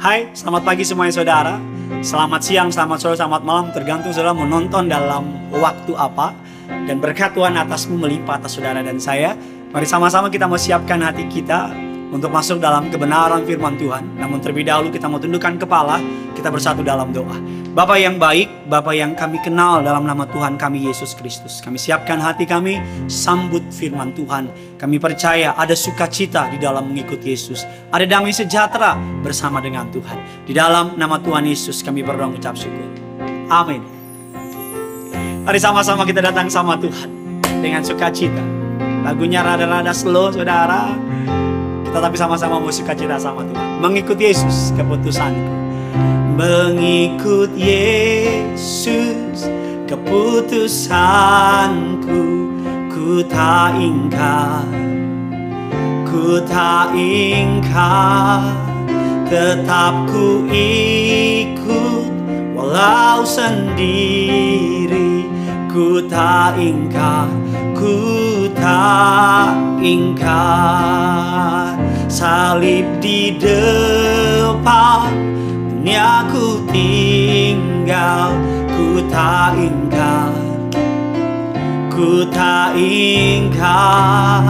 Hai, selamat pagi semuanya saudara. Selamat siang, selamat sore, selamat malam, tergantung saudara menonton dalam waktu apa. Dan berkat Tuhan atasmu melimpah atas saudara dan saya. Mari sama-sama kita mau siapkan hati kita untuk masuk dalam kebenaran firman Tuhan. Namun terlebih dahulu kita mau tundukkan kepala, kita bersatu dalam doa. Bapak yang baik, Bapak yang kami kenal dalam nama Tuhan kami Yesus Kristus. Kami siapkan hati kami, sambut firman Tuhan. Kami percaya ada sukacita di dalam mengikuti Yesus. Ada damai sejahtera bersama dengan Tuhan. Di dalam nama Tuhan Yesus kami berdoa mengucap syukur. Amin. Mari sama-sama kita datang sama Tuhan dengan sukacita. Lagunya rada-rada slow saudara. Kita tapi sama-sama mau sukacita sama Tuhan. Mengikuti Yesus keputusanku. Mengikut Yesus keputusanku. Ku tak ingkar ku tak ingkar. Tetap ku ikut walau sendiri. Ku tak ingkar ku tak ingkar. Salib di depan Dunia ku tinggal. Ku tak ingkar Ku tak ingkar.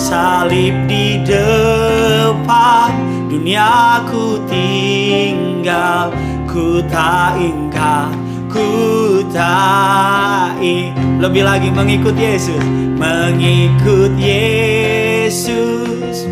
Salib di depan Dunia ku tinggal. Ku tak ingkar Ku tak ingkar Lebih lagi mengikut Yesus. Mengikut Yesus.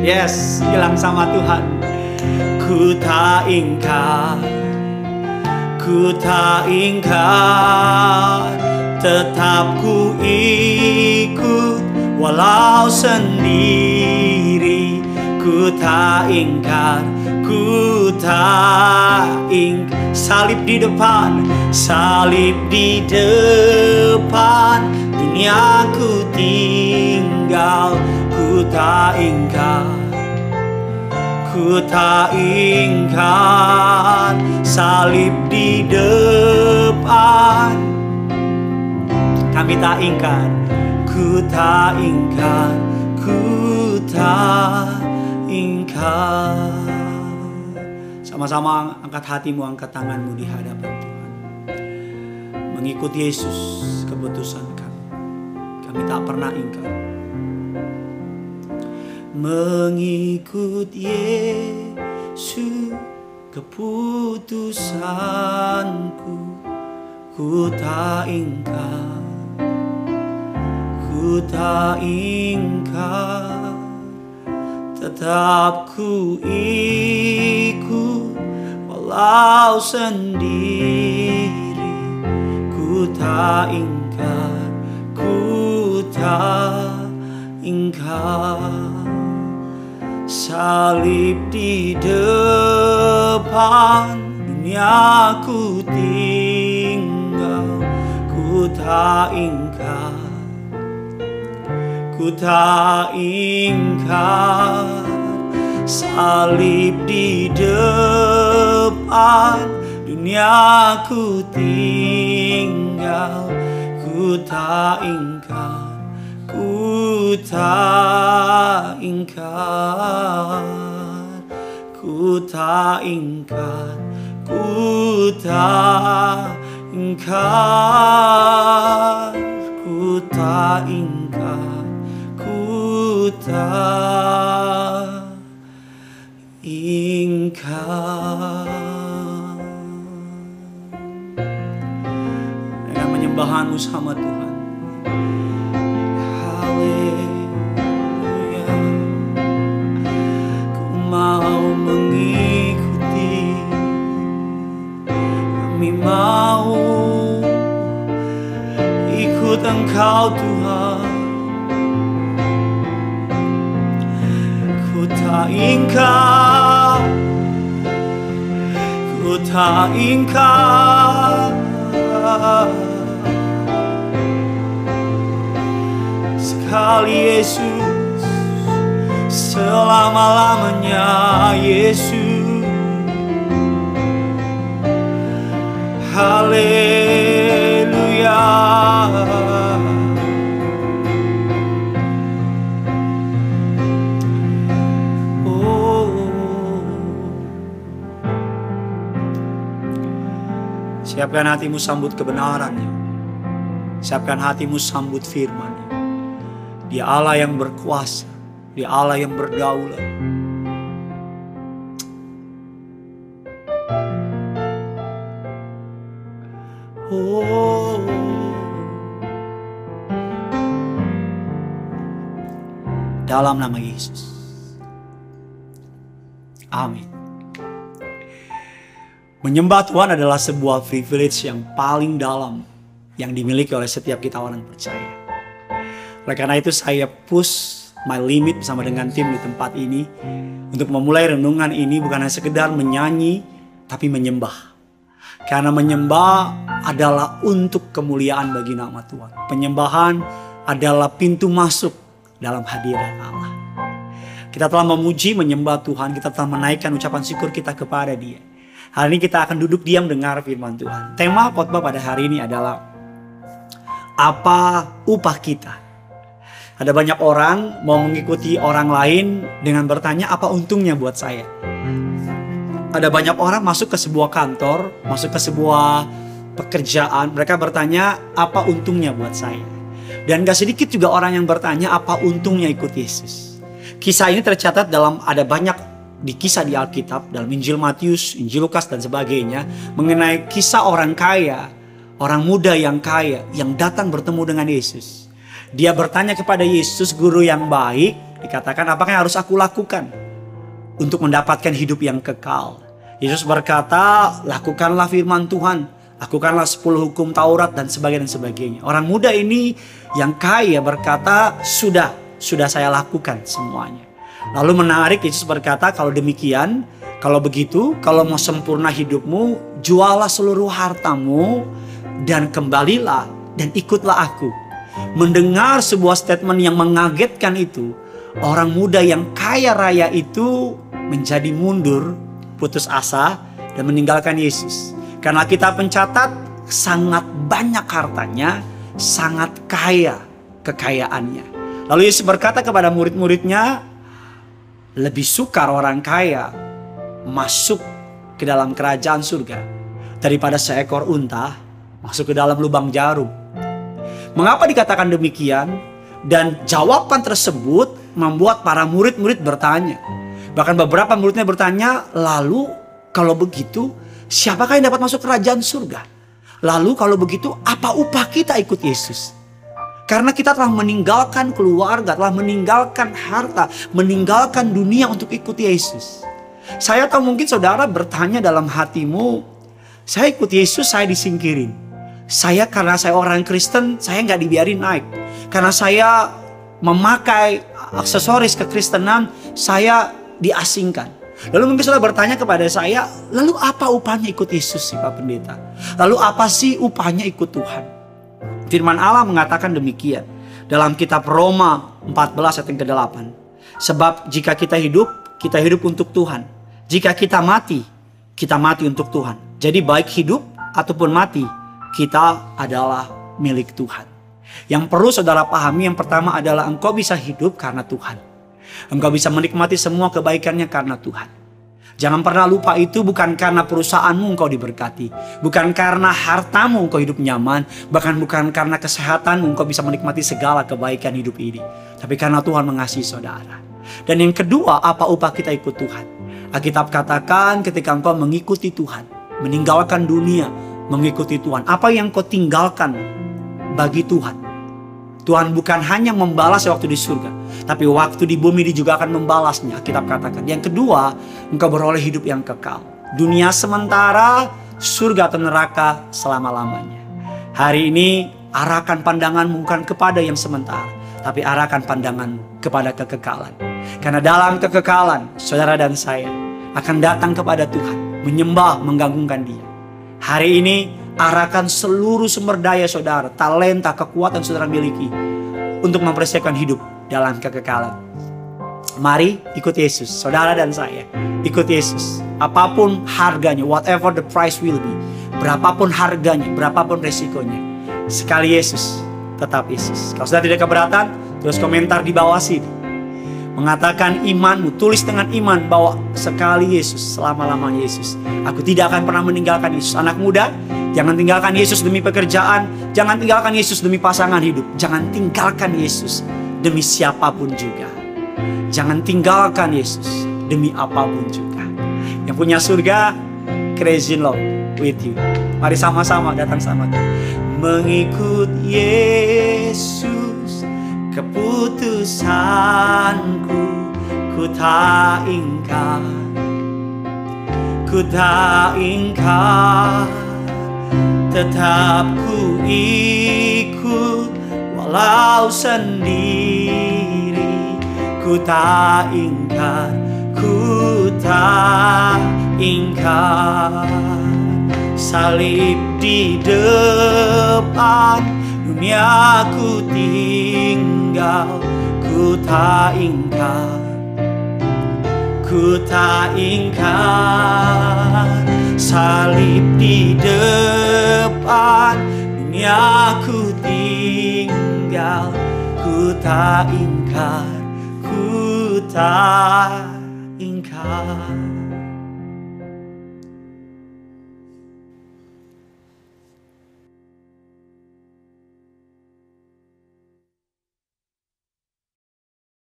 Yes, bilang sama Tuhan. Ku tak ingkar Ku tak ingkar Tetap ku ikut Walau sendiri. Ku tak ingkar Ku tak ingkar Salib di depan Salib di depan. Dunia ku tinggal Ku tak ingkar Ku tak ingkar salib di depan. Kami tak ingkar Ku tak ingkar Ku tak Sama-sama angkat hatimu, angkat tanganmu di hadapan Tuhan. Mengikuti Yesus keputusan kami. Kami tak pernah ingkar. Mengikut Yesus keputusanku ku tak ingkar. Ku tak ingkar. Tetap ku ikut walau sendiri ku tak ingkar ku tak ingkar. Salib di depan dunia ku tinggal Ku tak ingkar. Ku tak ingkar Salib di depan dunia ku tinggal Ku tak ingkar Ku tak ingkar Ku tak ingkar Ku tak ingkar Ku tak ingkar Ku tak ingkar Menyembahmu sama Tuhan. Mau mengikuti. Kami mau ikut Engkau Tuhan. Ku tak ingkar. Ku tak ingkar kekal Yesus selama-lamanya Yesus. Haleluya. Oh. Siapkan hatimu sambut kebenarannya. Siapkan hatimu sambut firman dia Allah yang berkuasa. Dia Allah yang berdaulat. Oh. Dalam nama Yesus. Amin. Menyembah Tuhan adalah sebuah privilege yang paling dalam yang dimiliki oleh setiap kita orang percaya. Oleh karena itu saya push my limit bersama dengan tim di tempat ini untuk memulai renungan ini bukan hanya sekedar menyanyi tapi menyembah. Karena menyembah adalah untuk kemuliaan bagi nama Tuhan. Penyembahan adalah pintu masuk dalam hadirat Allah. Kita telah memuji, menyembah Tuhan, kita telah menaikkan ucapan syukur kita kepada Dia. Hari ini kita akan duduk diam dengar firman Tuhan. Tema khotbah pada hari ini adalah apa upah kita? Ada banyak orang mau mengikuti orang lain dengan bertanya apa untungnya buat saya. Ada banyak orang masuk ke sebuah kantor, masuk ke sebuah pekerjaan, mereka bertanya apa untungnya buat saya. Dan gak sedikit juga orang yang bertanya apa untungnya ikut Yesus. Kisah ini tercatat dalam ada banyak di kisah di Alkitab, dalam Injil Matius, Injil Lukas dan sebagainya mengenai kisah orang kaya, orang muda yang kaya yang datang bertemu dengan Yesus. Dia bertanya kepada Yesus, guru yang baik, dikatakan apakah yang harus aku lakukan untuk mendapatkan hidup yang kekal. Yesus berkata, lakukanlah firman Tuhan, lakukanlah 10 hukum Taurat dan sebagainya dan sebagainya. Orang muda ini yang kaya berkata, sudah, sudah saya lakukan semuanya. Lalu menarik Yesus berkata, kalau demikian, kalau begitu, kalau mau sempurna hidupmu, jualah seluruh hartamu dan kembalilah dan ikutlah aku mendengar sebuah statement yang mengagetkan itu, orang muda yang kaya raya itu menjadi mundur, putus asa, dan meninggalkan Yesus. Karena kita pencatat sangat banyak hartanya, sangat kaya kekayaannya. Lalu Yesus berkata kepada murid-muridnya, lebih sukar orang kaya masuk ke dalam kerajaan surga daripada seekor unta masuk ke dalam lubang jarum. Mengapa dikatakan demikian? Dan jawaban tersebut membuat para murid-murid bertanya. Bahkan beberapa muridnya bertanya, lalu kalau begitu siapakah yang dapat masuk kerajaan surga? Lalu kalau begitu apa upah kita ikut Yesus? Karena kita telah meninggalkan keluarga, telah meninggalkan harta, meninggalkan dunia untuk ikut Yesus. Saya tahu mungkin saudara bertanya dalam hatimu, saya ikut Yesus, saya disingkirin. Saya karena saya orang Kristen, saya nggak dibiarin naik. Karena saya memakai aksesoris kekristenan, saya diasingkan. Lalu mungkin saudara bertanya kepada saya, lalu apa upahnya ikut Yesus sih Pak Pendeta? Lalu apa sih upahnya ikut Tuhan? Firman Allah mengatakan demikian dalam kitab Roma 14 ayat yang ke-8. Sebab jika kita hidup, kita hidup untuk Tuhan. Jika kita mati, kita mati untuk Tuhan. Jadi baik hidup ataupun mati, kita adalah milik Tuhan. Yang perlu saudara pahami yang pertama adalah engkau bisa hidup karena Tuhan. Engkau bisa menikmati semua kebaikannya karena Tuhan. Jangan pernah lupa itu bukan karena perusahaanmu engkau diberkati. Bukan karena hartamu engkau hidup nyaman. Bahkan bukan karena kesehatanmu engkau bisa menikmati segala kebaikan hidup ini. Tapi karena Tuhan mengasihi saudara. Dan yang kedua apa upah kita ikut Tuhan. Alkitab katakan ketika engkau mengikuti Tuhan. Meninggalkan dunia mengikuti Tuhan? Apa yang kau tinggalkan bagi Tuhan? Tuhan bukan hanya membalas waktu di surga, tapi waktu di bumi dia juga akan membalasnya. Kitab katakan. Yang kedua, engkau beroleh hidup yang kekal. Dunia sementara, surga atau neraka selama-lamanya. Hari ini arahkan pandangan bukan kepada yang sementara, tapi arahkan pandangan kepada kekekalan. Karena dalam kekekalan, saudara dan saya akan datang kepada Tuhan, menyembah, menggantungkan Dia. Hari ini arahkan seluruh sumber daya saudara, talenta, kekuatan saudara miliki untuk mempersiapkan hidup dalam kekekalan. Mari ikut Yesus, saudara dan saya. Ikut Yesus. Apa pun harganya, whatever the price will be. Berapapun harganya, berapapun resikonya. Sekali Yesus, tetap Yesus. Kalau sudah tidak keberatan, terus komentar di bawah sini. Mengatakan imanmu, tulis dengan iman bahwa sekali Yesus, selama-lamanya Yesus. Aku tidak akan pernah meninggalkan Yesus. Anak muda, Jangan tinggalkan Yesus demi pekerjaan, jangan tinggalkan Yesus demi pasangan hidup, jangan tinggalkan Yesus demi siapa pun juga. Jangan tinggalkan Yesus demi apa pun juga. Yang punya surga, crazy love with you. Mari sama-sama datang sama Tuhan. Mengikut Yesus, keputusanku ku tak ingkar. Ku tak ingkar Tetap ku ikut Walau sendiri Ku tak ingkar Ku tak ingkar Salib di depan Dunia ku tinggal Ku tak ingkar. Ku tak ingkar. Salib di depan Dunia ku tinggal. Ku tak ingkar Ku tak ingkar